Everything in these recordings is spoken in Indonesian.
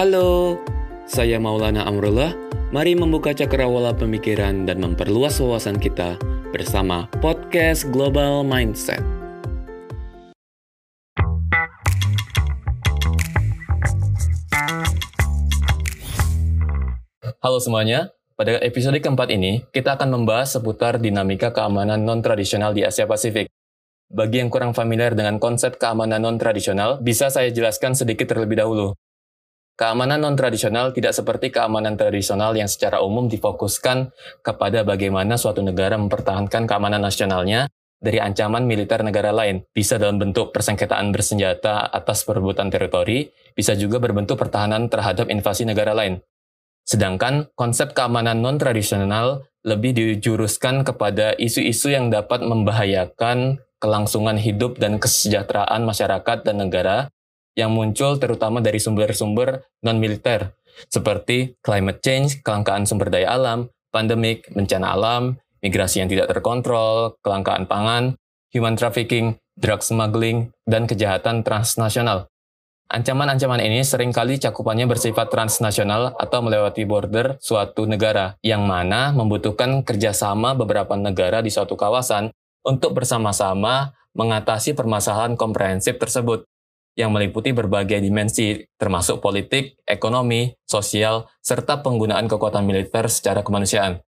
Halo, saya Maulana Amrullah. Mari membuka cakrawala pemikiran dan memperluas wawasan kita bersama podcast Global Mindset. Halo semuanya, pada episode keempat ini kita akan membahas seputar dinamika keamanan non-tradisional di Asia Pasifik. Bagi yang kurang familiar dengan konsep keamanan non-tradisional, bisa saya jelaskan sedikit terlebih dahulu. Keamanan non-tradisional tidak seperti keamanan tradisional yang secara umum difokuskan kepada bagaimana suatu negara mempertahankan keamanan nasionalnya dari ancaman militer negara lain. Bisa dalam bentuk persengketaan bersenjata atas perebutan teritori, bisa juga berbentuk pertahanan terhadap invasi negara lain. Sedangkan konsep keamanan non-tradisional lebih dijuruskan kepada isu-isu yang dapat membahayakan kelangsungan hidup dan kesejahteraan masyarakat dan negara yang muncul terutama dari sumber-sumber non-militer, seperti climate change, kelangkaan sumber daya alam, pandemik, bencana alam, migrasi yang tidak terkontrol, kelangkaan pangan, human trafficking, drug smuggling, dan kejahatan transnasional. Ancaman-ancaman ini sering kali cakupannya bersifat transnasional atau melewati border suatu negara, yang mana membutuhkan kerjasama beberapa negara di suatu kawasan untuk bersama-sama mengatasi permasalahan komprehensif tersebut yang meliputi berbagai dimensi, termasuk politik, ekonomi, sosial, serta penggunaan kekuatan militer secara kemanusiaan.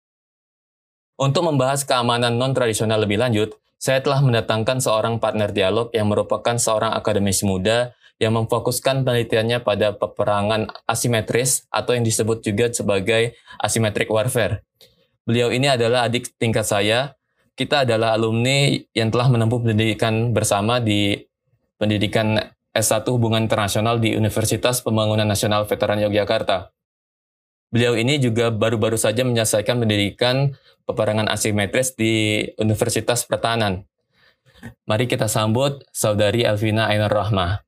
Untuk membahas keamanan non-tradisional lebih lanjut, saya telah mendatangkan seorang partner dialog yang merupakan seorang akademisi muda yang memfokuskan penelitiannya pada peperangan asimetris atau yang disebut juga sebagai asymmetric warfare. Beliau ini adalah adik tingkat saya. Kita adalah alumni yang telah menempuh pendidikan bersama di pendidikan S1 Hubungan Internasional di Universitas Pembangunan Nasional Veteran Yogyakarta. Beliau ini juga baru-baru saja menyelesaikan pendidikan peperangan asimetris di Universitas Pertahanan. Mari kita sambut Saudari Elvina Ainur Rahma.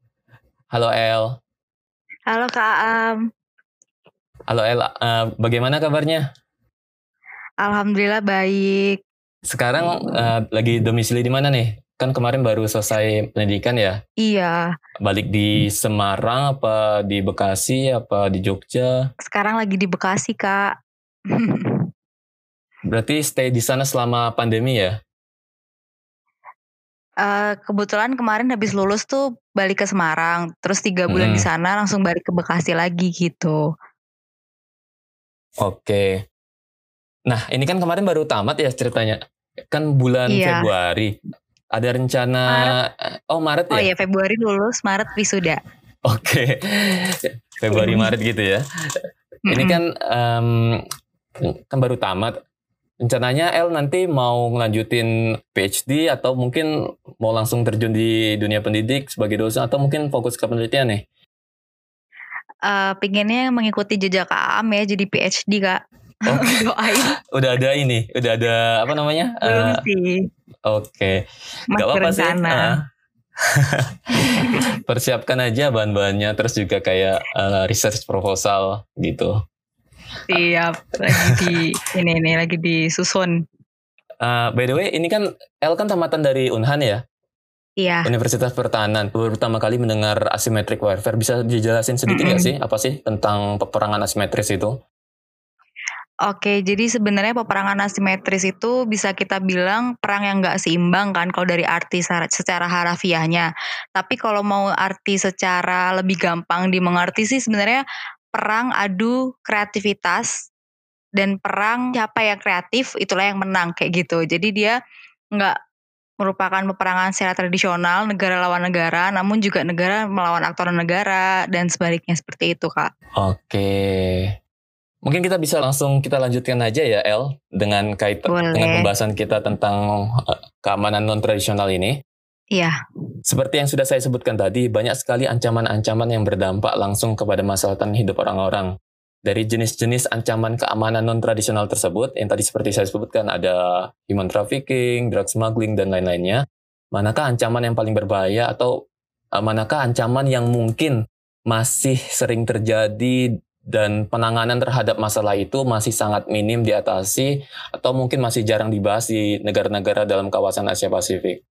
Halo El. Halo Kak Am. Halo El, uh, bagaimana kabarnya? Alhamdulillah baik. Sekarang uh, lagi domisili di mana nih? Kan kemarin baru selesai pendidikan ya? Iya. Balik di Semarang apa di Bekasi apa di Jogja? Sekarang lagi di Bekasi kak. Berarti stay di sana selama pandemi ya? Uh, kebetulan kemarin habis lulus tuh balik ke Semarang, terus tiga bulan hmm. di sana langsung balik ke Bekasi lagi gitu. Oke. Nah ini kan kemarin baru tamat ya ceritanya. Kan bulan iya. Februari. Ada rencana Maret. oh Maret ya? Oh iya Februari lulus, Maret wisuda. Oke. Februari Maret gitu ya. Ini kan um, kan baru tamat. Rencananya El nanti mau ngelanjutin PhD atau mungkin mau langsung terjun di dunia pendidik sebagai dosen atau mungkin fokus ke penelitian nih? Uh, pinginnya mengikuti jejak AM ya jadi PhD kak. Doain. udah ada ini, udah ada apa namanya? Belum uh, sih. Oke. Okay. Gak apa-apa sih. Uh, persiapkan aja bahan-bahannya terus juga kayak uh, research proposal gitu. Siap, lagi di ini ini lagi disusun. Uh, by the way, ini kan El kan tamatan dari Unhan ya? Iya. Universitas Pertahanan. Pertama kali mendengar asymmetric warfare. Bisa dijelasin sedikit mm -hmm. gak sih apa sih tentang peperangan asimetris itu? Oke, jadi sebenarnya peperangan asimetris itu bisa kita bilang perang yang nggak seimbang kan kalau dari arti secara harafiahnya. Tapi kalau mau arti secara lebih gampang dimengerti sih sebenarnya perang adu kreativitas dan perang siapa yang kreatif itulah yang menang kayak gitu. Jadi dia nggak merupakan peperangan secara tradisional negara lawan negara, namun juga negara melawan aktor negara dan sebaliknya seperti itu kak. Oke, Mungkin kita bisa langsung kita lanjutkan aja ya El dengan kait Boleh. dengan pembahasan kita tentang uh, keamanan non tradisional ini. Iya. Seperti yang sudah saya sebutkan tadi, banyak sekali ancaman-ancaman yang berdampak langsung kepada masa depan hidup orang-orang. Dari jenis-jenis ancaman keamanan non tradisional tersebut, yang tadi seperti saya sebutkan ada human trafficking, drug smuggling dan lain-lainnya. Manakah ancaman yang paling berbahaya atau uh, manakah ancaman yang mungkin masih sering terjadi dan penanganan terhadap masalah itu masih sangat minim diatasi atau mungkin masih jarang dibahas di negara-negara dalam kawasan Asia Pasifik.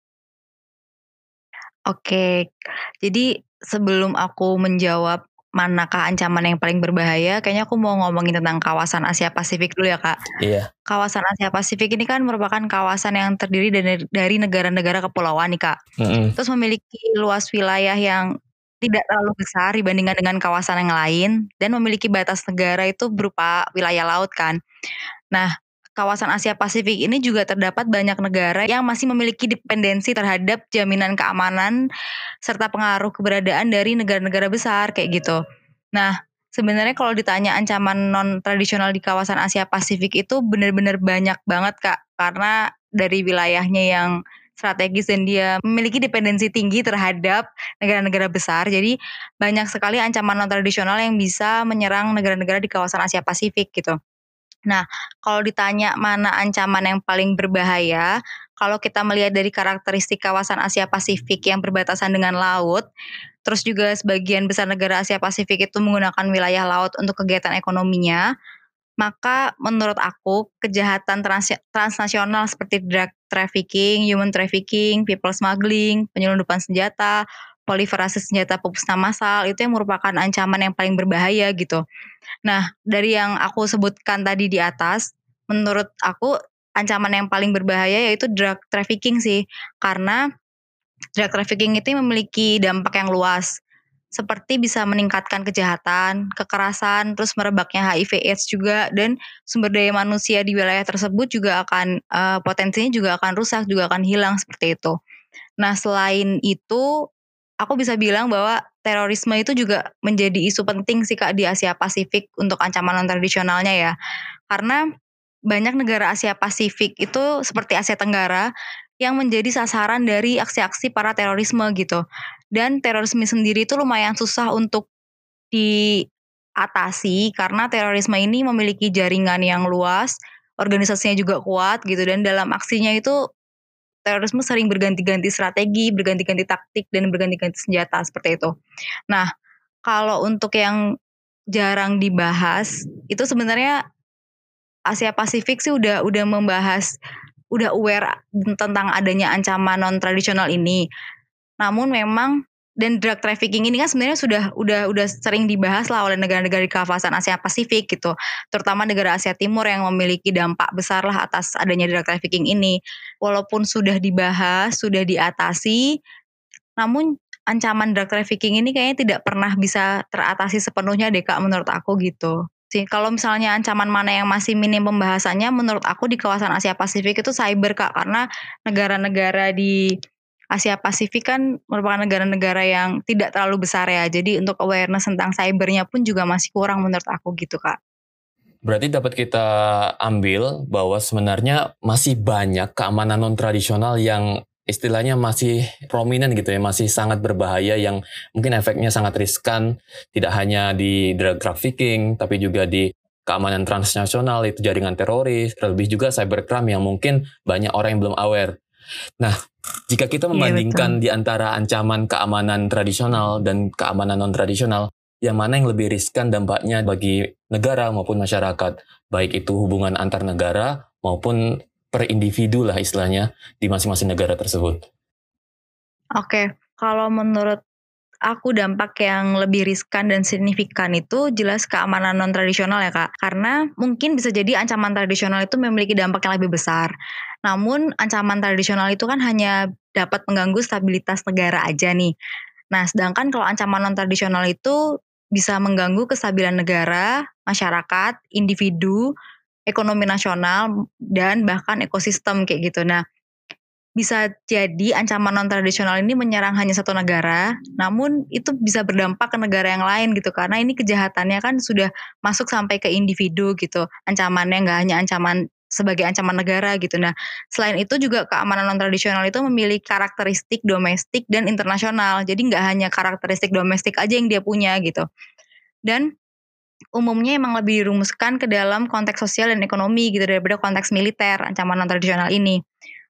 Oke, jadi sebelum aku menjawab manakah ancaman yang paling berbahaya, kayaknya aku mau ngomongin tentang kawasan Asia Pasifik dulu ya kak. Iya. Kawasan Asia Pasifik ini kan merupakan kawasan yang terdiri dari negara-negara kepulauan nih kak. Mm -hmm. Terus memiliki luas wilayah yang tidak terlalu besar dibandingkan dengan kawasan yang lain dan memiliki batas negara itu berupa wilayah laut kan. Nah, kawasan Asia Pasifik ini juga terdapat banyak negara yang masih memiliki dependensi terhadap jaminan keamanan serta pengaruh keberadaan dari negara-negara besar kayak gitu. Nah, sebenarnya kalau ditanya ancaman non tradisional di kawasan Asia Pasifik itu benar-benar banyak banget Kak karena dari wilayahnya yang strategis dan dia memiliki dependensi tinggi terhadap negara-negara besar. Jadi banyak sekali ancaman non tradisional yang bisa menyerang negara-negara di kawasan Asia Pasifik gitu. Nah, kalau ditanya mana ancaman yang paling berbahaya, kalau kita melihat dari karakteristik kawasan Asia Pasifik yang berbatasan dengan laut, terus juga sebagian besar negara Asia Pasifik itu menggunakan wilayah laut untuk kegiatan ekonominya, maka menurut aku kejahatan trans transnasional seperti drug trafficking, human trafficking, people smuggling, penyelundupan senjata, proliferasi senjata pemusnah massal itu yang merupakan ancaman yang paling berbahaya gitu. Nah, dari yang aku sebutkan tadi di atas, menurut aku ancaman yang paling berbahaya yaitu drug trafficking sih. Karena drug trafficking itu memiliki dampak yang luas. Seperti bisa meningkatkan kejahatan, kekerasan, terus merebaknya HIV AIDS juga dan sumber daya manusia di wilayah tersebut juga akan uh, potensinya juga akan rusak, juga akan hilang seperti itu. Nah, selain itu aku bisa bilang bahwa terorisme itu juga menjadi isu penting sih Kak di Asia Pasifik untuk ancaman non tradisionalnya ya. Karena banyak negara Asia Pasifik itu seperti Asia Tenggara yang menjadi sasaran dari aksi-aksi para terorisme gitu. Dan terorisme sendiri itu lumayan susah untuk diatasi karena terorisme ini memiliki jaringan yang luas, organisasinya juga kuat gitu dan dalam aksinya itu terorisme sering berganti-ganti strategi, berganti-ganti taktik, dan berganti-ganti senjata seperti itu. Nah, kalau untuk yang jarang dibahas, itu sebenarnya Asia Pasifik sih udah udah membahas, udah aware tentang adanya ancaman non tradisional ini. Namun memang dan drug trafficking ini kan sebenarnya sudah udah udah sering dibahas lah oleh negara-negara di kawasan Asia Pasifik gitu, terutama negara Asia Timur yang memiliki dampak besar lah atas adanya drug trafficking ini. Walaupun sudah dibahas, sudah diatasi, namun ancaman drug trafficking ini kayaknya tidak pernah bisa teratasi sepenuhnya deh kak menurut aku gitu. Sih, kalau misalnya ancaman mana yang masih minim pembahasannya, menurut aku di kawasan Asia Pasifik itu cyber kak, karena negara-negara di Asia Pasifik kan merupakan negara-negara yang tidak terlalu besar ya. Jadi untuk awareness tentang cybernya pun juga masih kurang menurut aku gitu kak. Berarti dapat kita ambil bahwa sebenarnya masih banyak keamanan non tradisional yang istilahnya masih prominent gitu ya, masih sangat berbahaya yang mungkin efeknya sangat riskan, tidak hanya di drug trafficking, tapi juga di keamanan transnasional, itu jaringan teroris, terlebih juga cybercrime yang mungkin banyak orang yang belum aware. Nah, jika kita iya, membandingkan ya, di antara ancaman keamanan tradisional dan keamanan non-tradisional, yang mana yang lebih riskan dampaknya bagi negara maupun masyarakat, baik itu hubungan antar negara maupun per individu lah istilahnya di masing-masing negara tersebut. Oke, kalau menurut aku dampak yang lebih riskan dan signifikan itu jelas keamanan non tradisional ya kak. Karena mungkin bisa jadi ancaman tradisional itu memiliki dampak yang lebih besar. Namun ancaman tradisional itu kan hanya dapat mengganggu stabilitas negara aja nih. Nah sedangkan kalau ancaman non tradisional itu bisa mengganggu kestabilan negara, masyarakat, individu, ekonomi nasional dan bahkan ekosistem kayak gitu. Nah, bisa jadi ancaman non tradisional ini menyerang hanya satu negara, namun itu bisa berdampak ke negara yang lain gitu karena ini kejahatannya kan sudah masuk sampai ke individu gitu. Ancamannya nggak hanya ancaman sebagai ancaman negara gitu. Nah, selain itu juga keamanan non tradisional itu memiliki karakteristik domestik dan internasional. Jadi nggak hanya karakteristik domestik aja yang dia punya gitu. Dan umumnya emang lebih dirumuskan ke dalam konteks sosial dan ekonomi gitu daripada konteks militer ancaman non tradisional ini.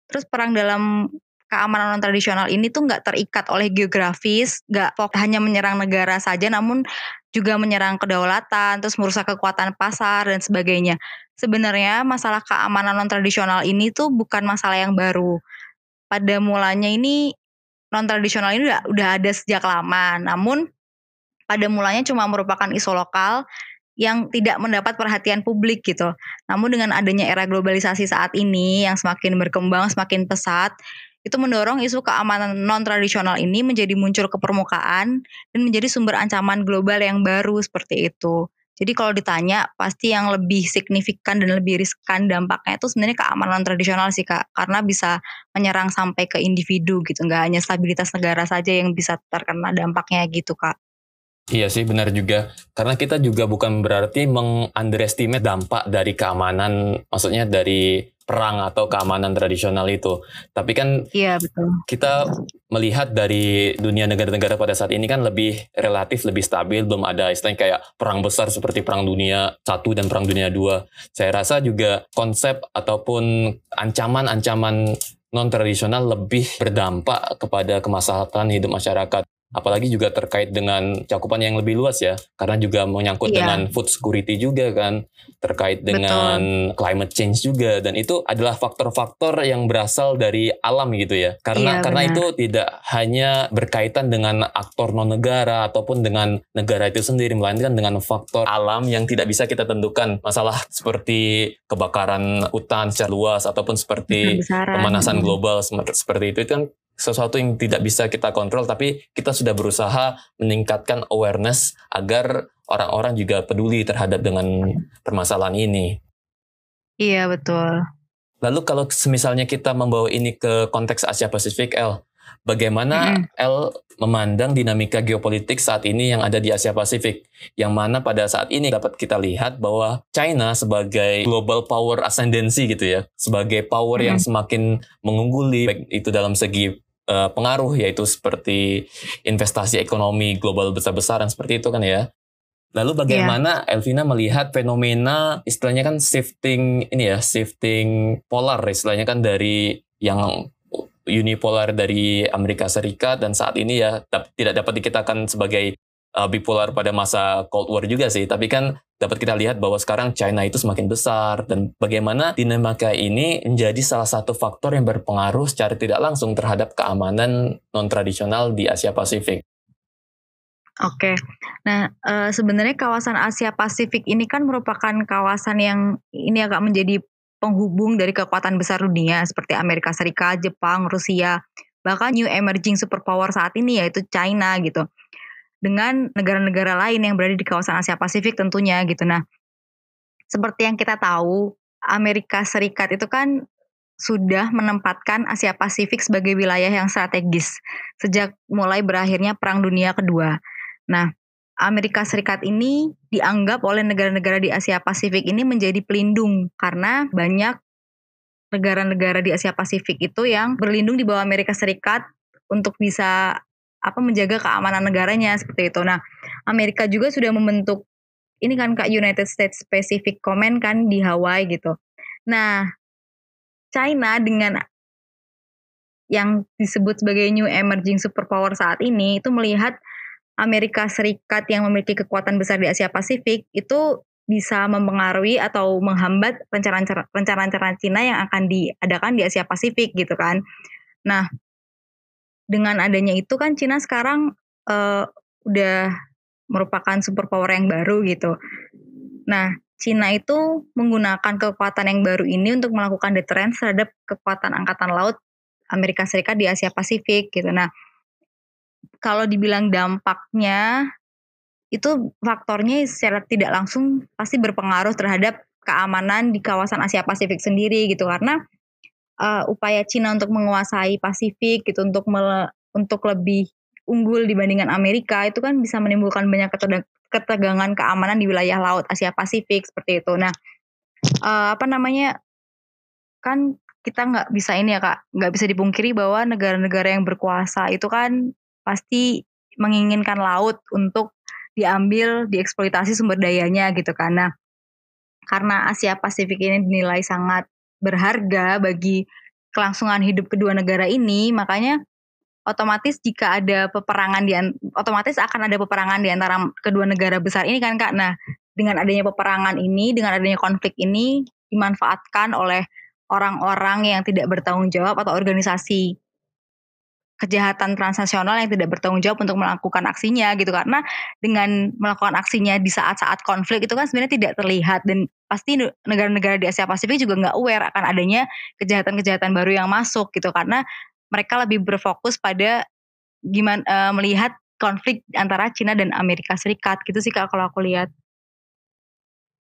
Terus perang dalam keamanan non tradisional ini tuh nggak terikat oleh geografis, nggak hanya menyerang negara saja, namun juga menyerang kedaulatan, terus merusak kekuatan pasar dan sebagainya. Sebenarnya masalah keamanan non tradisional ini tuh bukan masalah yang baru. Pada mulanya ini non tradisional ini udah, udah ada sejak lama, namun pada mulanya cuma merupakan isu lokal yang tidak mendapat perhatian publik gitu. Namun dengan adanya era globalisasi saat ini yang semakin berkembang, semakin pesat, itu mendorong isu keamanan non tradisional ini menjadi muncul ke permukaan dan menjadi sumber ancaman global yang baru seperti itu. Jadi kalau ditanya pasti yang lebih signifikan dan lebih riskan dampaknya itu sebenarnya keamanan tradisional sih kak, karena bisa menyerang sampai ke individu gitu, nggak hanya stabilitas negara saja yang bisa terkena dampaknya gitu kak. Iya sih benar juga karena kita juga bukan berarti mengunderestimate dampak dari keamanan maksudnya dari perang atau keamanan tradisional itu. Tapi kan Iya betul. kita melihat dari dunia negara-negara pada saat ini kan lebih relatif lebih stabil, belum ada istilahnya kayak perang besar seperti perang dunia satu dan perang dunia dua. Saya rasa juga konsep ataupun ancaman-ancaman non tradisional lebih berdampak kepada kemaslahatan hidup masyarakat apalagi juga terkait dengan cakupan yang lebih luas ya. Karena juga menyangkut yeah. dengan food security juga kan. Terkait dengan Betul. climate change juga. Dan itu adalah faktor-faktor yang berasal dari alam gitu ya. Karena yeah, karena benar. itu tidak hanya berkaitan dengan aktor non negara ataupun dengan negara itu sendiri. Melainkan dengan faktor alam yang tidak bisa kita tentukan. Masalah seperti kebakaran hutan secara luas ataupun seperti pemanasan global seperti itu. Itu kan sesuatu yang tidak bisa kita kontrol tapi kita sudah berusaha meningkatkan awareness agar orang-orang juga peduli terhadap dengan permasalahan ini. Iya betul. Lalu kalau misalnya kita membawa ini ke konteks Asia Pasifik, El, bagaimana mm-hmm. El memandang dinamika geopolitik saat ini yang ada di Asia Pasifik, yang mana pada saat ini dapat kita lihat bahwa China sebagai global power ascendancy gitu ya, sebagai power mm-hmm. yang semakin mengungguli, baik itu dalam segi uh, pengaruh yaitu seperti investasi ekonomi global besar-besaran seperti itu kan ya. Lalu bagaimana yeah. Elvina melihat fenomena istilahnya kan shifting ini ya, shifting polar istilahnya kan dari yang unipolar dari Amerika Serikat dan saat ini ya tidak dapat dikatakan sebagai uh, bipolar pada masa Cold War juga sih, tapi kan dapat kita lihat bahwa sekarang China itu semakin besar. Dan bagaimana dinamika ini menjadi salah satu faktor yang berpengaruh secara tidak langsung terhadap keamanan non tradisional di Asia Pasifik. Oke, nah e, sebenarnya kawasan Asia Pasifik ini kan merupakan kawasan yang ini agak menjadi penghubung dari kekuatan besar dunia seperti Amerika Serikat, Jepang, Rusia, bahkan new emerging superpower saat ini yaitu China gitu dengan negara-negara lain yang berada di kawasan Asia Pasifik tentunya gitu. Nah, seperti yang kita tahu, Amerika Serikat itu kan sudah menempatkan Asia Pasifik sebagai wilayah yang strategis sejak mulai berakhirnya Perang Dunia Kedua. Nah, Amerika Serikat ini dianggap oleh negara-negara di Asia Pasifik ini menjadi pelindung karena banyak negara-negara di Asia Pasifik itu yang berlindung di bawah Amerika Serikat untuk bisa apa menjaga keamanan negaranya seperti itu. Nah, Amerika juga sudah membentuk ini kan Kak United States Pacific Command kan di Hawaii gitu. Nah, China dengan yang disebut sebagai new emerging superpower saat ini itu melihat Amerika Serikat yang memiliki kekuatan besar di Asia Pasifik itu bisa mempengaruhi atau menghambat rencana-rencana Cina yang akan diadakan di Asia Pasifik gitu kan. Nah, dengan adanya itu kan Cina sekarang uh, udah merupakan superpower yang baru gitu. Nah, Cina itu menggunakan kekuatan yang baru ini untuk melakukan deterrence terhadap kekuatan angkatan laut Amerika Serikat di Asia Pasifik gitu. Nah, kalau dibilang dampaknya itu faktornya secara tidak langsung pasti berpengaruh terhadap keamanan di kawasan Asia Pasifik sendiri gitu karena uh, upaya Cina untuk menguasai Pasifik gitu untuk mele, untuk lebih unggul dibandingkan Amerika itu kan bisa menimbulkan banyak ketegangan keamanan di wilayah laut Asia Pasifik seperti itu. Nah, uh, apa namanya kan kita nggak bisa ini ya kak, nggak bisa dipungkiri bahwa negara-negara yang berkuasa itu kan pasti menginginkan laut untuk diambil, dieksploitasi sumber dayanya gitu. Nah, karena Asia Pasifik ini dinilai sangat berharga bagi kelangsungan hidup kedua negara ini, makanya otomatis jika ada peperangan di otomatis akan ada peperangan di antara kedua negara besar ini kan Kak. Nah, dengan adanya peperangan ini, dengan adanya konflik ini dimanfaatkan oleh orang-orang yang tidak bertanggung jawab atau organisasi kejahatan transnasional yang tidak bertanggung jawab untuk melakukan aksinya gitu. Karena dengan melakukan aksinya di saat-saat konflik itu kan sebenarnya tidak terlihat. Dan pasti negara-negara di Asia Pasifik juga nggak aware akan adanya kejahatan-kejahatan baru yang masuk gitu. Karena mereka lebih berfokus pada gimana uh, melihat konflik antara Cina dan Amerika Serikat gitu sih kak kalau aku lihat.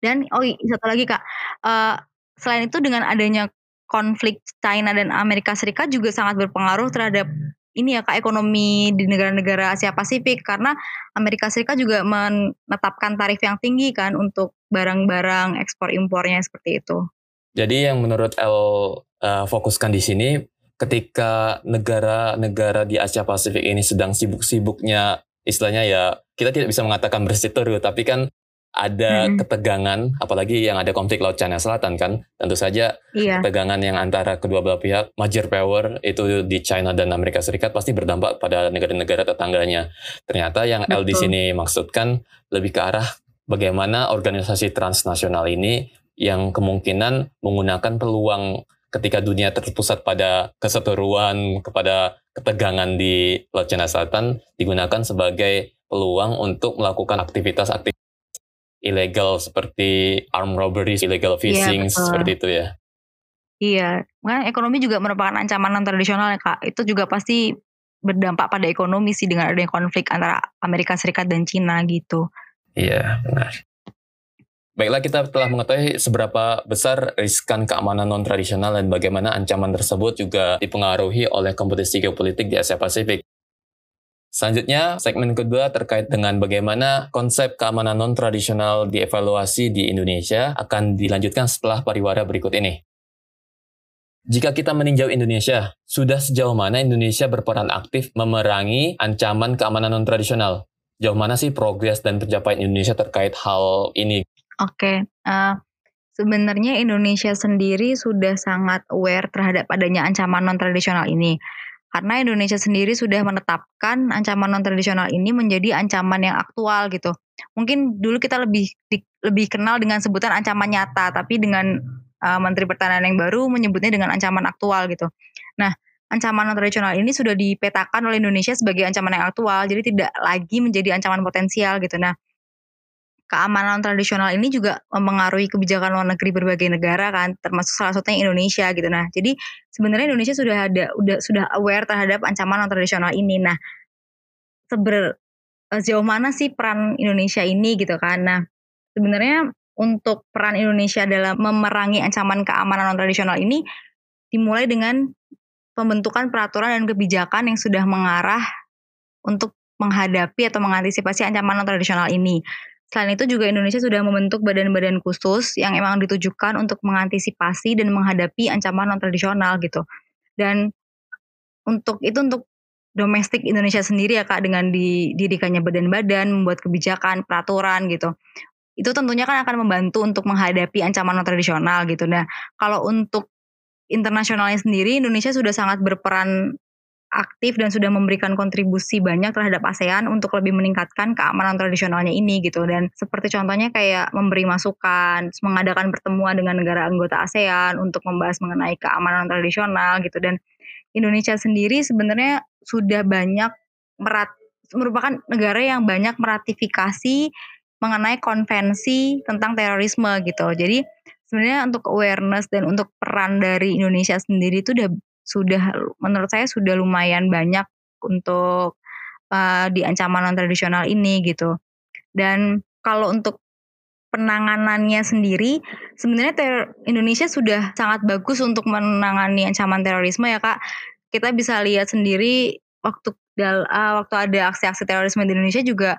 Dan oh satu lagi kak. Uh, selain itu dengan adanya konflik China dan Amerika Serikat juga sangat berpengaruh terhadap ini ya kak ekonomi di negara-negara Asia Pasifik karena Amerika Serikat juga menetapkan tarif yang tinggi kan untuk barang-barang ekspor impornya seperti itu. Jadi yang menurut El uh, fokuskan di sini ketika negara-negara di Asia Pasifik ini sedang sibuk-sibuknya istilahnya ya kita tidak bisa mengatakan berseteru tapi kan ada hmm. ketegangan, apalagi yang ada konflik Laut China Selatan kan, tentu saja iya. ketegangan yang antara kedua belah pihak, major power itu di China dan Amerika Serikat pasti berdampak pada negara-negara tetangganya. Ternyata yang Betul. L di sini maksudkan lebih ke arah bagaimana organisasi transnasional ini yang kemungkinan menggunakan peluang ketika dunia terpusat pada keseteruan, kepada ketegangan di Laut China Selatan digunakan sebagai peluang untuk melakukan aktivitas-aktivitas ilegal seperti arm robbery, illegal iya, fishing ya, seperti itu ya. Iya, kan ekonomi juga merupakan ancaman non tradisional ya kak. Itu juga pasti berdampak pada ekonomi sih dengan adanya konflik antara Amerika Serikat dan Cina gitu. Iya benar. Baiklah kita telah mengetahui seberapa besar riskan keamanan non tradisional dan bagaimana ancaman tersebut juga dipengaruhi oleh kompetisi geopolitik di Asia Pasifik. Selanjutnya, segmen kedua terkait dengan bagaimana konsep keamanan non-tradisional dievaluasi di Indonesia akan dilanjutkan setelah pariwara berikut ini. Jika kita meninjau Indonesia, sudah sejauh mana Indonesia berperan aktif memerangi ancaman keamanan non-tradisional? Jauh mana sih progres dan pencapaian Indonesia terkait hal ini? Oke, okay. uh, sebenarnya Indonesia sendiri sudah sangat aware terhadap adanya ancaman non-tradisional ini karena Indonesia sendiri sudah menetapkan ancaman non tradisional ini menjadi ancaman yang aktual gitu. Mungkin dulu kita lebih di, lebih kenal dengan sebutan ancaman nyata, tapi dengan uh, Menteri Pertahanan yang baru menyebutnya dengan ancaman aktual gitu. Nah, ancaman non tradisional ini sudah dipetakan oleh Indonesia sebagai ancaman yang aktual, jadi tidak lagi menjadi ancaman potensial gitu. Nah, keamanan tradisional ini juga mempengaruhi kebijakan luar negeri berbagai negara kan termasuk salah satunya Indonesia gitu. Nah jadi sebenarnya Indonesia sudah ada udah sudah aware terhadap ancaman non tradisional ini. Nah seber sejauh mana sih peran Indonesia ini gitu kan? Nah sebenarnya untuk peran Indonesia dalam memerangi ancaman keamanan non tradisional ini dimulai dengan pembentukan peraturan dan kebijakan yang sudah mengarah untuk menghadapi atau mengantisipasi ancaman non tradisional ini Selain itu juga Indonesia sudah membentuk badan-badan khusus yang emang ditujukan untuk mengantisipasi dan menghadapi ancaman non tradisional gitu. Dan untuk itu untuk domestik Indonesia sendiri ya Kak dengan didirikannya badan-badan, membuat kebijakan, peraturan gitu. Itu tentunya kan akan membantu untuk menghadapi ancaman non tradisional gitu. Nah, kalau untuk internasionalnya sendiri Indonesia sudah sangat berperan aktif dan sudah memberikan kontribusi banyak terhadap ASEAN untuk lebih meningkatkan keamanan tradisionalnya ini gitu dan seperti contohnya kayak memberi masukan, mengadakan pertemuan dengan negara anggota ASEAN untuk membahas mengenai keamanan tradisional gitu dan Indonesia sendiri sebenarnya sudah banyak merat merupakan negara yang banyak meratifikasi mengenai konvensi tentang terorisme gitu. Jadi sebenarnya untuk awareness dan untuk peran dari Indonesia sendiri itu udah sudah menurut saya sudah lumayan banyak untuk uh, di ancaman non tradisional ini gitu. Dan kalau untuk penanganannya sendiri sebenarnya ter Indonesia sudah sangat bagus untuk menangani ancaman terorisme ya Kak. Kita bisa lihat sendiri waktu dal uh, waktu ada aksi-aksi terorisme di Indonesia juga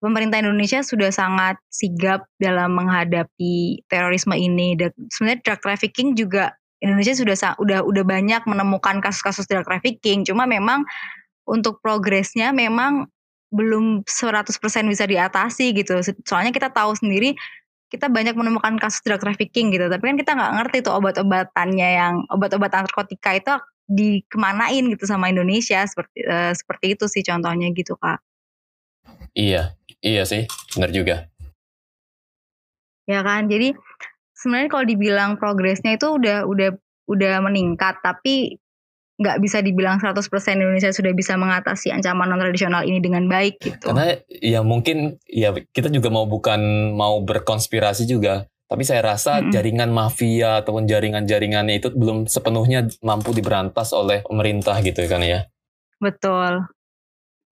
pemerintah Indonesia sudah sangat sigap dalam menghadapi terorisme ini. Dan sebenarnya drug trafficking juga Indonesia sudah udah udah banyak menemukan kasus-kasus drug trafficking. Cuma memang untuk progresnya memang belum 100% bisa diatasi gitu. Soalnya kita tahu sendiri kita banyak menemukan kasus drug trafficking gitu. Tapi kan kita nggak ngerti tuh obat-obatannya yang obat-obatan narkotika itu dikemanain gitu sama Indonesia seperti uh, seperti itu sih contohnya gitu kak. Iya, iya sih, benar juga. Ya kan, jadi sebenarnya kalau dibilang progresnya itu udah udah udah meningkat tapi nggak bisa dibilang 100% Indonesia sudah bisa mengatasi ancaman non tradisional ini dengan baik gitu. Karena ya mungkin ya kita juga mau bukan mau berkonspirasi juga, tapi saya rasa mm -hmm. jaringan mafia ataupun jaringan-jaringan itu belum sepenuhnya mampu diberantas oleh pemerintah gitu kan ya. Betul.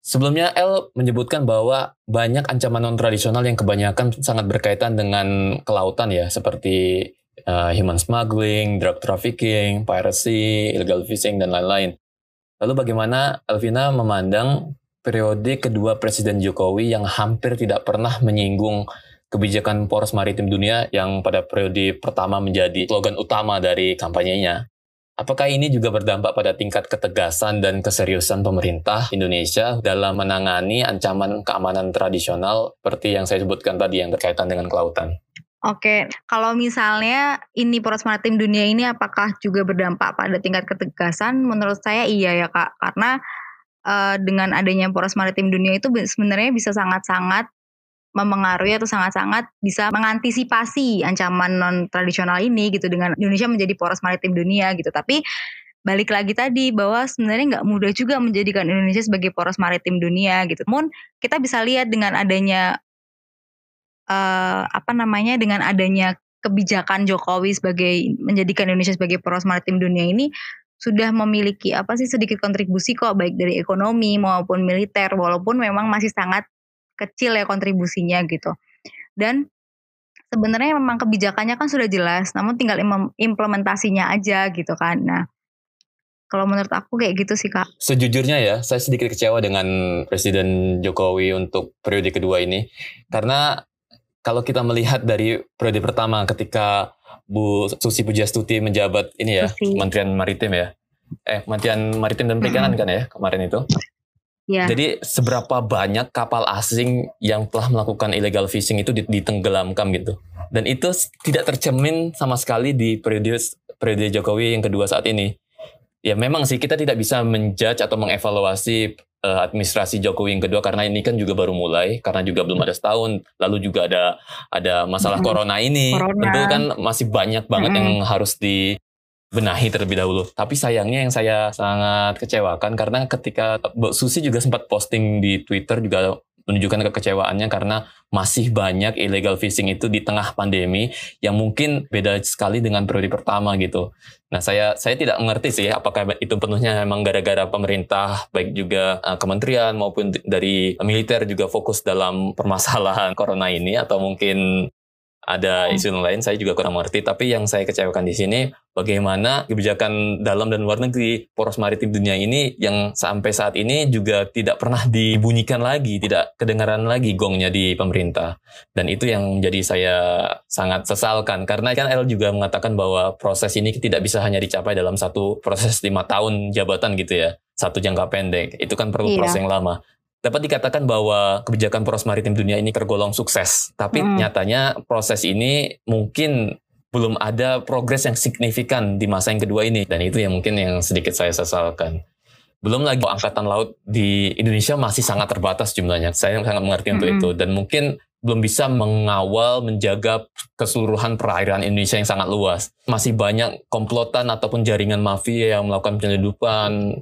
Sebelumnya L menyebutkan bahwa banyak ancaman non tradisional yang kebanyakan sangat berkaitan dengan kelautan ya, seperti uh, human smuggling, drug trafficking, piracy, illegal fishing dan lain-lain. Lalu bagaimana Elvina memandang periode kedua Presiden Jokowi yang hampir tidak pernah menyinggung kebijakan poros maritim dunia yang pada periode pertama menjadi slogan utama dari kampanyenya? Apakah ini juga berdampak pada tingkat ketegasan dan keseriusan pemerintah Indonesia dalam menangani ancaman keamanan tradisional seperti yang saya sebutkan tadi yang berkaitan dengan kelautan? Oke, kalau misalnya ini poros maritim dunia ini apakah juga berdampak pada tingkat ketegasan? Menurut saya iya ya kak, karena uh, dengan adanya poros maritim dunia itu sebenarnya bisa sangat-sangat memengaruhi atau sangat-sangat bisa mengantisipasi ancaman non tradisional ini gitu dengan Indonesia menjadi poros maritim dunia gitu. Tapi balik lagi tadi bahwa sebenarnya nggak mudah juga menjadikan Indonesia sebagai poros maritim dunia gitu. Namun kita bisa lihat dengan adanya uh, apa namanya dengan adanya kebijakan Jokowi sebagai menjadikan Indonesia sebagai poros maritim dunia ini sudah memiliki apa sih sedikit kontribusi kok baik dari ekonomi maupun militer walaupun memang masih sangat kecil ya kontribusinya gitu. Dan sebenarnya memang kebijakannya kan sudah jelas, namun tinggal implementasinya aja gitu kan. Nah, kalau menurut aku kayak gitu sih kak. Sejujurnya ya, saya sedikit kecewa dengan Presiden Jokowi untuk periode kedua ini, karena kalau kita melihat dari periode pertama ketika Bu Susi Pujastuti menjabat ini ya, Susi. Kementerian Maritim ya, eh Kementerian Maritim dan Perikanan -hmm. kan ya kemarin itu. Yeah. Jadi seberapa banyak kapal asing yang telah melakukan illegal fishing itu ditenggelamkan gitu. Dan itu tidak tercermin sama sekali di periode periode Jokowi yang kedua saat ini. Ya memang sih kita tidak bisa menjudge atau mengevaluasi uh, administrasi Jokowi yang kedua karena ini kan juga baru mulai karena juga belum ada setahun lalu juga ada ada masalah hmm. corona ini corona. tentu kan masih banyak banget hmm. yang harus di benahi terlebih dahulu. Tapi sayangnya yang saya sangat kecewakan karena ketika Mbak Susi juga sempat posting di Twitter juga menunjukkan kekecewaannya karena masih banyak illegal fishing itu di tengah pandemi yang mungkin beda sekali dengan periode pertama gitu. Nah saya saya tidak mengerti sih apakah itu penuhnya memang gara-gara pemerintah baik juga uh, kementerian maupun dari militer juga fokus dalam permasalahan corona ini atau mungkin ada hmm. isu lain saya juga kurang mengerti. Tapi yang saya kecewakan di sini bagaimana kebijakan dalam dan luar negeri poros maritim dunia ini yang sampai saat ini juga tidak pernah dibunyikan lagi tidak kedengaran lagi gongnya di pemerintah. Dan itu yang menjadi saya sangat sesalkan. Karena kan El juga mengatakan bahwa proses ini tidak bisa hanya dicapai dalam satu proses lima tahun jabatan gitu ya satu jangka pendek. Itu kan perlu iya. proses yang lama dapat dikatakan bahwa kebijakan poros maritim dunia ini tergolong sukses. Tapi hmm. nyatanya proses ini mungkin belum ada progres yang signifikan di masa yang kedua ini. Dan itu yang mungkin yang sedikit saya sesalkan. Belum lagi angkatan laut di Indonesia masih sangat terbatas jumlahnya. Saya sangat mengerti hmm. untuk itu. Dan mungkin belum bisa mengawal, menjaga keseluruhan perairan Indonesia yang sangat luas. Masih banyak komplotan ataupun jaringan mafia yang melakukan penyelundupan,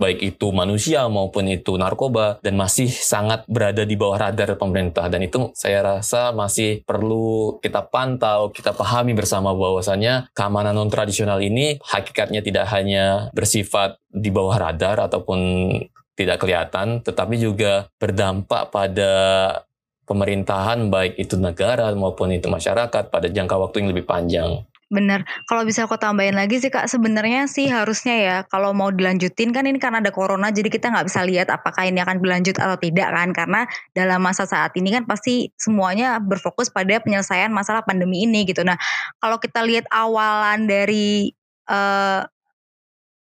baik itu manusia maupun itu narkoba dan masih sangat berada di bawah radar pemerintah dan itu saya rasa masih perlu kita pantau, kita pahami bersama bahwasannya keamanan non tradisional ini hakikatnya tidak hanya bersifat di bawah radar ataupun tidak kelihatan tetapi juga berdampak pada pemerintahan baik itu negara maupun itu masyarakat pada jangka waktu yang lebih panjang. Bener. Kalau bisa aku tambahin lagi sih kak, sebenarnya sih harusnya ya kalau mau dilanjutin kan ini karena ada corona, jadi kita nggak bisa lihat apakah ini akan berlanjut atau tidak kan? Karena dalam masa saat ini kan pasti semuanya berfokus pada penyelesaian masalah pandemi ini gitu. Nah, kalau kita lihat awalan dari uh,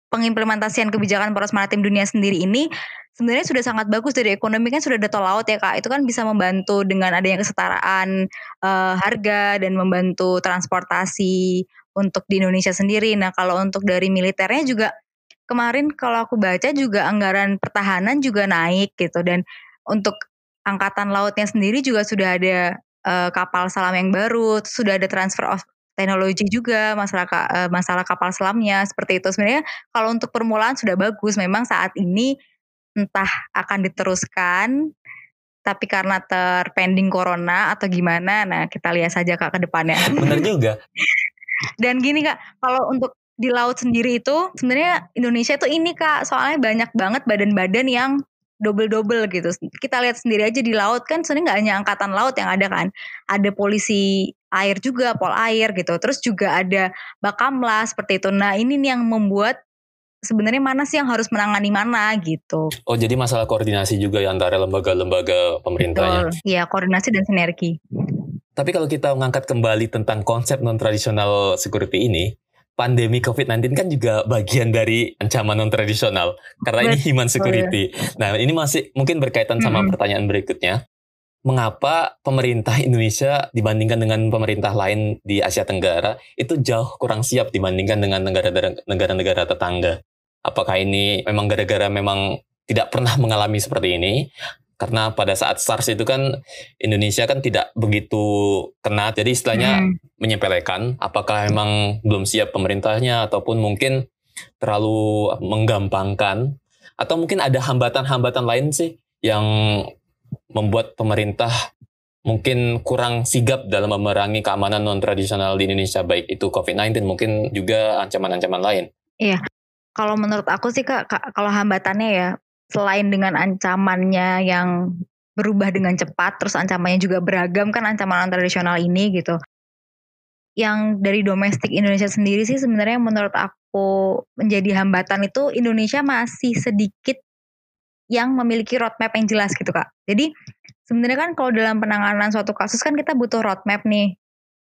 pengimplementasian kebijakan poros maritim dunia sendiri ini sebenarnya sudah sangat bagus dari ekonomi kan sudah ada tol laut ya kak itu kan bisa membantu dengan adanya kesetaraan uh, harga dan membantu transportasi untuk di Indonesia sendiri nah kalau untuk dari militernya juga kemarin kalau aku baca juga anggaran pertahanan juga naik gitu dan untuk angkatan lautnya sendiri juga sudah ada uh, kapal selam yang baru sudah ada transfer of teknologi juga, masalah uh, masalah kapal selamnya seperti itu. Sebenarnya kalau untuk permulaan sudah bagus. Memang saat ini entah akan diteruskan tapi karena terpending corona atau gimana, nah kita lihat saja Kak ke depannya. Benar juga. Dan gini Kak, kalau untuk di laut sendiri itu sebenarnya Indonesia tuh ini Kak, soalnya banyak banget badan-badan yang double-double gitu. Kita lihat sendiri aja di laut kan sebenarnya nggak hanya angkatan laut yang ada kan. Ada polisi air juga, pol air gitu. Terus juga ada bakamla seperti itu. Nah ini nih yang membuat sebenarnya mana sih yang harus menangani mana gitu. Oh jadi masalah koordinasi juga ya antara lembaga-lembaga pemerintahnya. Iya koordinasi dan sinergi. Tapi kalau kita mengangkat kembali tentang konsep non tradisional security ini, pandemi COVID-19 kan juga bagian dari ancaman non tradisional karena ini human security. Nah, ini masih mungkin berkaitan sama hmm. pertanyaan berikutnya. Mengapa pemerintah Indonesia dibandingkan dengan pemerintah lain di Asia Tenggara itu jauh kurang siap dibandingkan dengan negara-negara tetangga? Apakah ini memang gara-gara memang tidak pernah mengalami seperti ini karena pada saat SARS itu kan Indonesia kan tidak begitu kena jadi istilahnya hmm. menyepelekan apakah memang belum siap pemerintahnya ataupun mungkin terlalu menggampangkan atau mungkin ada hambatan-hambatan lain sih yang membuat pemerintah mungkin kurang sigap dalam memerangi keamanan non tradisional di Indonesia baik itu COVID-19 mungkin juga ancaman-ancaman lain. Iya. Kalau menurut aku sih Kak, kalau hambatannya ya selain dengan ancamannya yang berubah dengan cepat, terus ancamannya juga beragam kan ancaman tradisional ini gitu. Yang dari domestik Indonesia sendiri sih sebenarnya menurut aku menjadi hambatan itu Indonesia masih sedikit yang memiliki roadmap yang jelas gitu kak. Jadi sebenarnya kan kalau dalam penanganan suatu kasus kan kita butuh roadmap nih.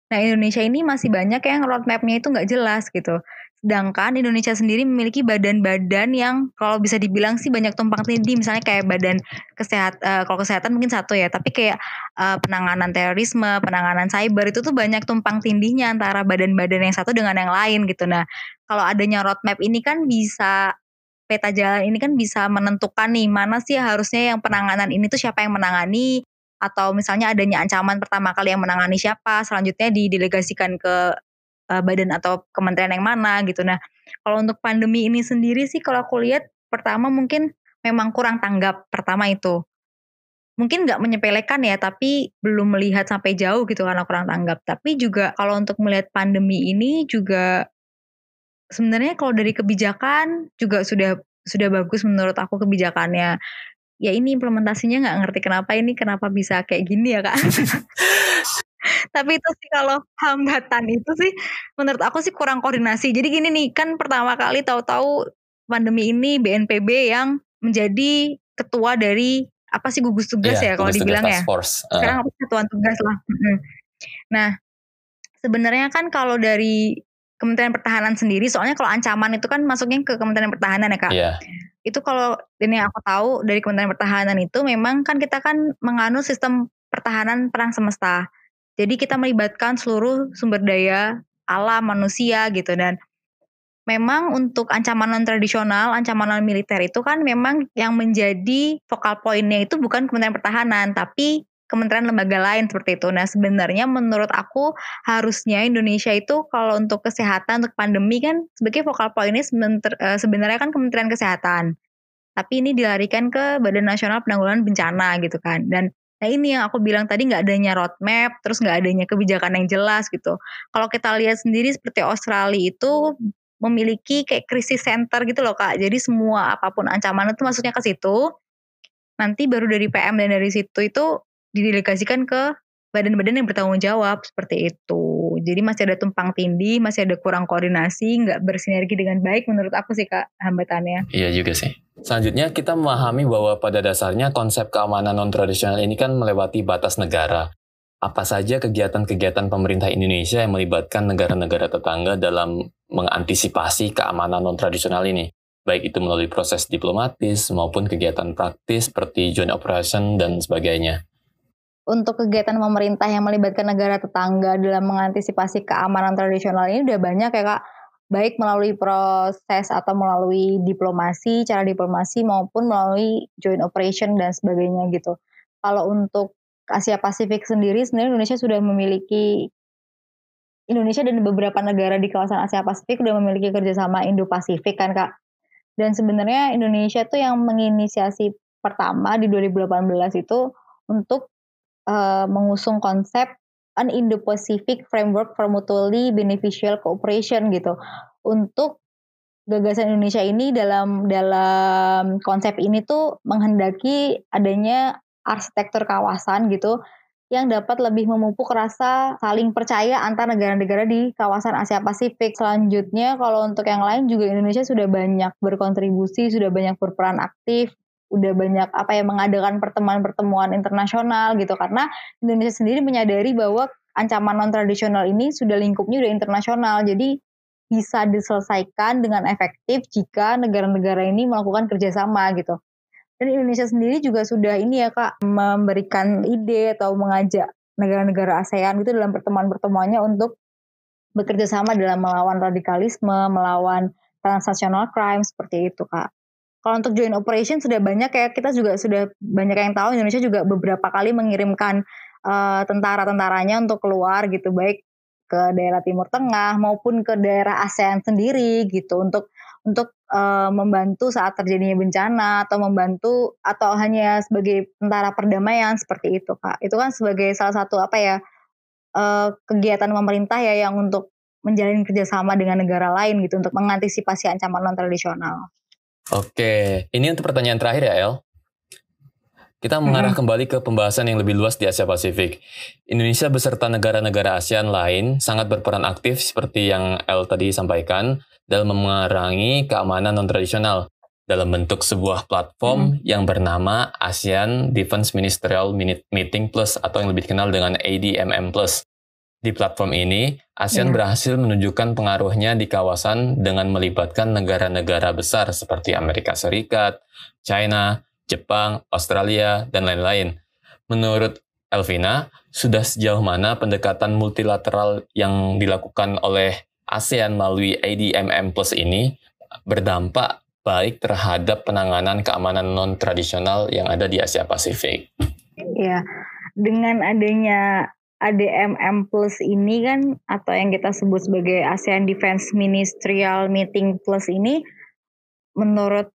Nah Indonesia ini masih banyak yang roadmapnya itu nggak jelas gitu. Sedangkan Indonesia sendiri memiliki badan-badan yang kalau bisa dibilang sih banyak tumpang tindih, misalnya kayak badan kesehatan, uh, kalau kesehatan mungkin satu ya, tapi kayak uh, penanganan terorisme, penanganan cyber itu tuh banyak tumpang tindihnya antara badan-badan yang satu dengan yang lain gitu. Nah, kalau adanya roadmap ini kan bisa peta jalan ini kan bisa menentukan nih mana sih harusnya yang penanganan ini tuh siapa yang menangani atau misalnya adanya ancaman pertama kali yang menangani siapa, selanjutnya didelegasikan ke uh, badan atau kementerian yang mana gitu. Nah, kalau untuk pandemi ini sendiri sih kalau aku lihat pertama mungkin memang kurang tanggap pertama itu. Mungkin nggak menyepelekan ya, tapi belum melihat sampai jauh gitu karena kurang tanggap. Tapi juga kalau untuk melihat pandemi ini juga sebenarnya kalau dari kebijakan juga sudah sudah bagus menurut aku kebijakannya. Ya ini implementasinya nggak ngerti kenapa ini kenapa bisa kayak gini ya kak. Tapi itu sih kalau hambatan itu sih menurut aku sih kurang koordinasi. Jadi gini nih, kan pertama kali tahu-tahu pandemi ini BNPB yang menjadi ketua dari apa sih gugus tugas yeah, ya kalau dibilang ya. Force. Uh. Sekarang apa satuan tugas lah. Nah, sebenarnya kan kalau dari Kementerian Pertahanan sendiri, soalnya kalau ancaman itu kan masuknya ke Kementerian Pertahanan ya kak. Yeah. Itu kalau ini aku tahu dari Kementerian Pertahanan itu memang kan kita kan menganut sistem pertahanan perang semesta. Jadi kita melibatkan seluruh sumber daya alam manusia gitu dan memang untuk ancaman non tradisional, ancaman non militer itu kan memang yang menjadi vokal poinnya itu bukan Kementerian Pertahanan tapi kementerian lembaga lain seperti itu. Nah, sebenarnya menurut aku harusnya Indonesia itu kalau untuk kesehatan untuk pandemi kan sebagai vokal poinnya eh, sebenarnya kan Kementerian Kesehatan. Tapi ini dilarikan ke Badan Nasional Penanggulangan Bencana gitu kan. Dan Nah ini yang aku bilang tadi nggak adanya roadmap, terus nggak adanya kebijakan yang jelas gitu. Kalau kita lihat sendiri seperti Australia itu memiliki kayak krisis center gitu loh kak. Jadi semua apa pun ancaman itu masuknya ke situ. Nanti baru dari PM dan dari situ itu didelegasikan ke badan-badan yang bertanggung jawab seperti itu. Jadi masih ada tumpang tindih, masih ada kurang koordinasi, nggak bersinergi dengan baik menurut aku sih kak hambatannya. Iya juga sih. Selanjutnya kita memahami bahwa pada dasarnya konsep keamanan non-tradisional ini kan melewati batas negara. Apa saja kegiatan-kegiatan pemerintah Indonesia yang melibatkan negara-negara tetangga dalam mengantisipasi keamanan non-tradisional ini? Baik itu melalui proses diplomatis maupun kegiatan praktis seperti joint operation dan sebagainya untuk kegiatan pemerintah yang melibatkan negara tetangga dalam mengantisipasi keamanan tradisional ini udah banyak ya kak baik melalui proses atau melalui diplomasi, cara diplomasi maupun melalui joint operation dan sebagainya gitu. Kalau untuk Asia Pasifik sendiri sebenarnya Indonesia sudah memiliki Indonesia dan beberapa negara di kawasan Asia Pasifik udah memiliki kerjasama Indo-Pasifik kan kak. Dan sebenarnya Indonesia tuh yang menginisiasi pertama di 2018 itu untuk uh, mengusung konsep an Indo-Pacific Framework for Mutually Beneficial Cooperation gitu. Untuk gagasan Indonesia ini dalam dalam konsep ini tuh menghendaki adanya arsitektur kawasan gitu yang dapat lebih memupuk rasa saling percaya antar negara-negara di kawasan Asia Pasifik. Selanjutnya kalau untuk yang lain juga Indonesia sudah banyak berkontribusi, sudah banyak berperan aktif, udah banyak apa ya mengadakan pertemuan-pertemuan internasional gitu karena Indonesia sendiri menyadari bahwa ancaman non tradisional ini sudah lingkupnya udah internasional. Jadi bisa diselesaikan dengan efektif jika negara-negara ini melakukan kerjasama gitu. Dan Indonesia sendiri juga sudah ini ya Kak memberikan ide atau mengajak negara-negara ASEAN itu dalam pertemuan-pertemuannya untuk bekerja sama dalam melawan radikalisme, melawan transnational crime seperti itu Kak. Kalau untuk joint operation sudah banyak ya kita juga sudah banyak yang tahu Indonesia juga beberapa kali mengirimkan uh, tentara-tentaranya untuk keluar gitu baik ke daerah Timur Tengah maupun ke daerah ASEAN sendiri gitu untuk untuk uh, membantu saat terjadinya bencana atau membantu atau hanya sebagai tentara perdamaian seperti itu kak itu kan sebagai salah satu apa ya uh, kegiatan pemerintah ya yang untuk menjalin kerjasama dengan negara lain gitu untuk mengantisipasi ancaman non tradisional. Oke, ini untuk pertanyaan terakhir ya El. Kita mengarah hmm. kembali ke pembahasan yang lebih luas di Asia Pasifik. Indonesia beserta negara-negara ASEAN lain sangat berperan aktif seperti yang El tadi sampaikan dalam mengurangi keamanan non-tradisional dalam bentuk sebuah platform hmm. yang bernama ASEAN Defense Ministerial Meeting Plus atau yang lebih dikenal dengan ADMM Plus. Di platform ini, ASEAN hmm. berhasil menunjukkan pengaruhnya di kawasan dengan melibatkan negara-negara besar seperti Amerika Serikat, China, Jepang, Australia, dan lain-lain. Menurut Elvina, sudah sejauh mana pendekatan multilateral yang dilakukan oleh ASEAN melalui ADMM Plus ini berdampak baik terhadap penanganan keamanan non-tradisional yang ada di Asia Pasifik? Ya, dengan adanya ADMM Plus ini kan atau yang kita sebut sebagai ASEAN Defense Ministerial Meeting Plus ini menurut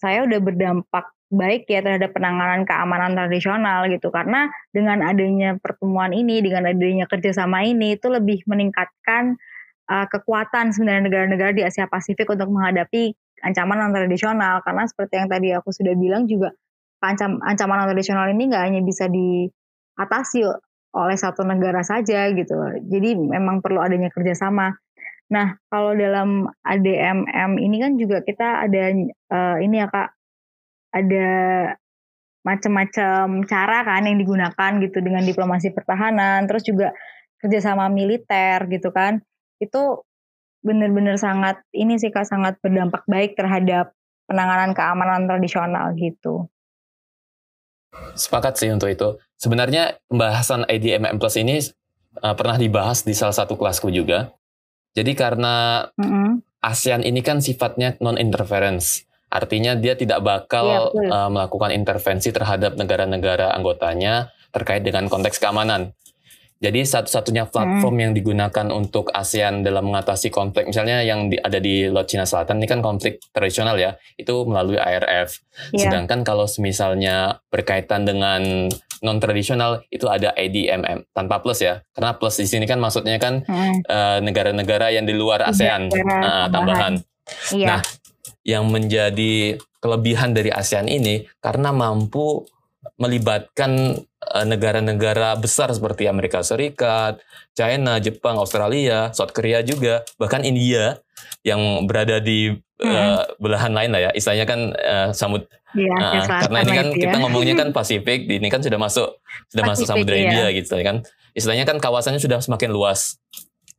saya udah berdampak baik ya terhadap penanganan keamanan tradisional gitu. Karena dengan adanya pertemuan ini dengan adanya kerjasama ini itu lebih meningkatkan uh, kekuatan sebenarnya negara-negara di Asia Pasifik untuk menghadapi ancaman non tradisional. Karena seperti yang tadi aku sudah bilang juga ancam, ancaman non tradisional ini nggak hanya bisa diatasi oleh satu negara saja gitu. Jadi memang perlu adanya kerjasama. Nah, kalau dalam ADMM ini kan juga kita ada uh, ini ya Kak, ada macam-macam cara kan yang digunakan gitu dengan diplomasi pertahanan, terus juga kerjasama militer gitu kan, itu benar-benar sangat ini sih kak sangat berdampak baik terhadap penanganan keamanan tradisional gitu. Sepakat sih untuk itu. Sebenarnya pembahasan ADMM Plus ini uh, pernah dibahas di salah satu kelasku juga. Jadi karena mm -hmm. ASEAN ini kan sifatnya non-interference. Artinya dia tidak bakal ya, uh, melakukan intervensi terhadap negara-negara anggotanya terkait dengan konteks keamanan. Jadi satu-satunya platform hmm. yang digunakan untuk ASEAN dalam mengatasi konflik, misalnya yang di, ada di Laut Cina Selatan ini kan konflik tradisional ya, itu melalui ARF. Yeah. Sedangkan kalau misalnya berkaitan dengan non tradisional itu ada ADMM tanpa plus ya, karena plus di sini kan maksudnya kan hmm. uh, negara-negara yang di luar ASEAN uh, tambahan. Yeah. Nah, yang menjadi kelebihan dari ASEAN ini karena mampu melibatkan eh, negara-negara besar seperti Amerika Serikat, China, Jepang, Australia, South Korea juga, bahkan India yang berada di hmm. uh, belahan lain lah ya. Istilahnya kan uh, samud ya, uh, karena ini kan kita ya. ngomongnya kan Pasifik, ini kan sudah masuk sudah Pasifik, masuk Samudra iya. India gitu kan. Istilahnya kan kawasannya sudah semakin luas.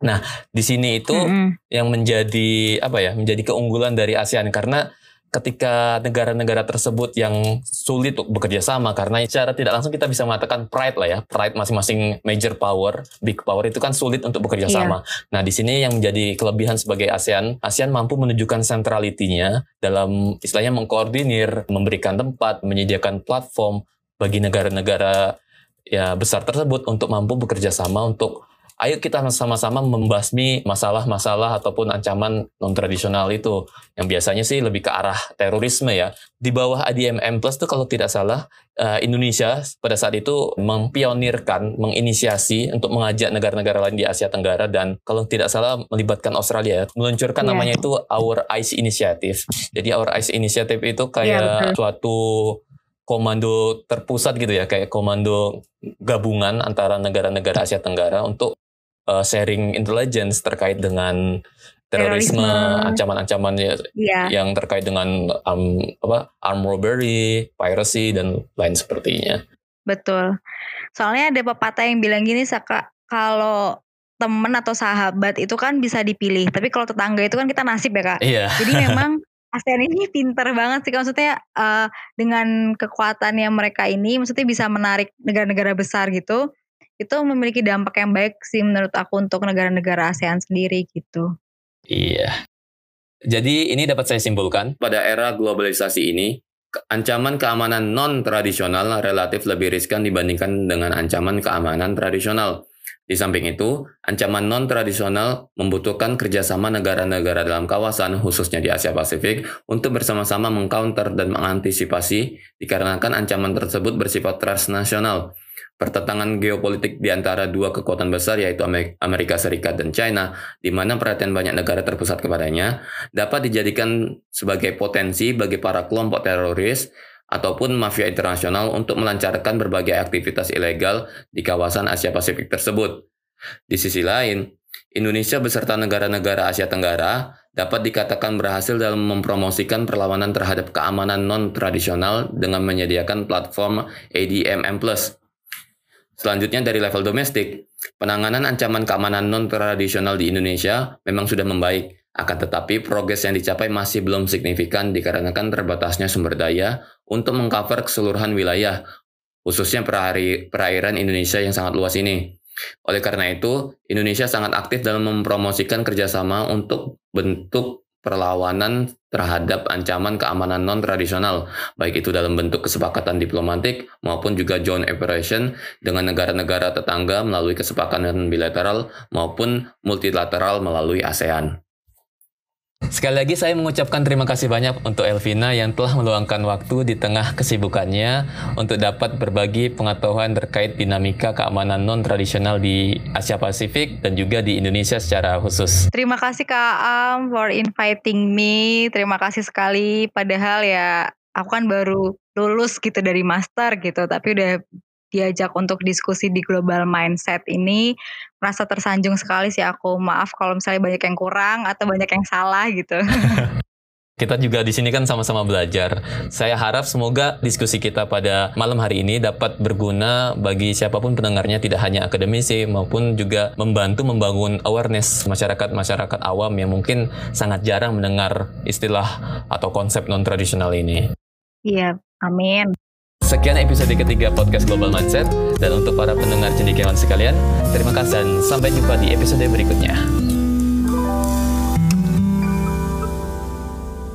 Nah, di sini itu mm-hmm. yang menjadi apa ya? Menjadi keunggulan dari ASEAN karena ketika negara-negara tersebut yang sulit untuk bekerja sama karena secara tidak langsung kita bisa mengatakan pride lah ya, pride masing-masing major power, big power itu kan sulit untuk bekerja yeah. sama. Nah, di sini yang menjadi kelebihan sebagai ASEAN, ASEAN mampu menunjukkan centrality-nya dalam istilahnya mengkoordinir, memberikan tempat, menyediakan platform bagi negara-negara ya besar tersebut untuk mampu bekerja sama untuk ayo kita sama-sama membasmi masalah-masalah ataupun ancaman non-tradisional itu. Yang biasanya sih lebih ke arah terorisme ya. Di bawah ADMM Plus tuh kalau tidak salah, uh, Indonesia pada saat itu mempionirkan, menginisiasi untuk mengajak negara-negara lain di Asia Tenggara dan kalau tidak salah melibatkan Australia, meluncurkan yeah. namanya itu Our Ice Initiative. Jadi Our Ice Initiative itu kayak yeah, suatu komando terpusat gitu ya, kayak komando gabungan antara negara-negara Asia Tenggara untuk uh, sharing intelligence terkait dengan terorisme, ancaman-ancaman ya, yeah. yang terkait dengan um, apa arm robbery, piracy dan lain sepertinya. Betul. Soalnya ada pepatah yang bilang gini, Saka, kalau teman atau sahabat itu kan bisa dipilih, tapi kalau tetangga itu kan kita nasib ya kak. Iya. Jadi memang ASEAN ini pinter banget sih maksudnya uh, dengan kekuatannya mereka ini maksudnya bisa menarik negara-negara besar gitu itu memiliki dampak yang baik sih menurut aku untuk negara-negara ASEAN sendiri gitu. Iya. Jadi ini dapat saya simpulkan pada era globalisasi ini ancaman keamanan non tradisional relatif lebih riskan dibandingkan dengan ancaman keamanan tradisional. Di samping itu, ancaman non-tradisional membutuhkan kerjasama negara-negara dalam kawasan, khususnya di Asia Pasifik, untuk bersama-sama mengcounter dan mengantisipasi dikarenakan ancaman tersebut bersifat transnasional. Pertentangan geopolitik di antara dua kekuatan besar yaitu Amerika Serikat dan China, di mana perhatian banyak negara terpusat kepadanya, dapat dijadikan sebagai potensi bagi para kelompok teroris ataupun mafia internasional untuk melancarkan berbagai aktivitas ilegal di kawasan Asia Pasifik tersebut. Di sisi lain, Indonesia beserta negara-negara Asia Tenggara dapat dikatakan berhasil dalam mempromosikan perlawanan terhadap keamanan non-tradisional dengan menyediakan platform ADMM+. Selanjutnya dari level domestik, penanganan ancaman keamanan non-tradisional di Indonesia memang sudah membaik, akan tetapi progres yang dicapai masih belum signifikan dikarenakan terbatasnya sumber daya untuk mengcover keseluruhan wilayah, khususnya perairan Indonesia yang sangat luas ini. Oleh karena itu, Indonesia sangat aktif dalam mempromosikan kerjasama untuk bentuk perlawanan terhadap ancaman keamanan non-tradisional, baik itu dalam bentuk kesepakatan diplomatik maupun juga joint operation dengan negara-negara tetangga melalui kesepakatan bilateral maupun multilateral melalui ASEAN. Sekali lagi saya mengucapkan terima kasih banyak untuk Elvina yang telah meluangkan waktu di tengah kesibukannya untuk dapat berbagi pengetahuan terkait dinamika keamanan non-tradisional di Asia Pasifik dan juga di Indonesia secara khusus. Terima kasih Kak Am for inviting me. Terima kasih sekali. Padahal ya aku kan baru lulus gitu dari master gitu, tapi udah diajak untuk diskusi di global mindset ini merasa tersanjung sekali sih aku. Maaf kalau misalnya banyak yang kurang atau banyak yang salah gitu. Kita juga di sini kan sama-sama belajar. Saya harap semoga diskusi kita pada malam hari ini dapat berguna bagi siapa pun pendengarnya tidak hanya akademisi maupun juga membantu membangun awareness masyarakat-masyarakat awam yang mungkin sangat jarang mendengar istilah atau konsep non tradisional ini. Iya, amin. Sekian episode ketiga podcast Global Mindset dan untuk para pendengar cendekiawan sekalian, terima kasih dan sampai jumpa di episode berikutnya.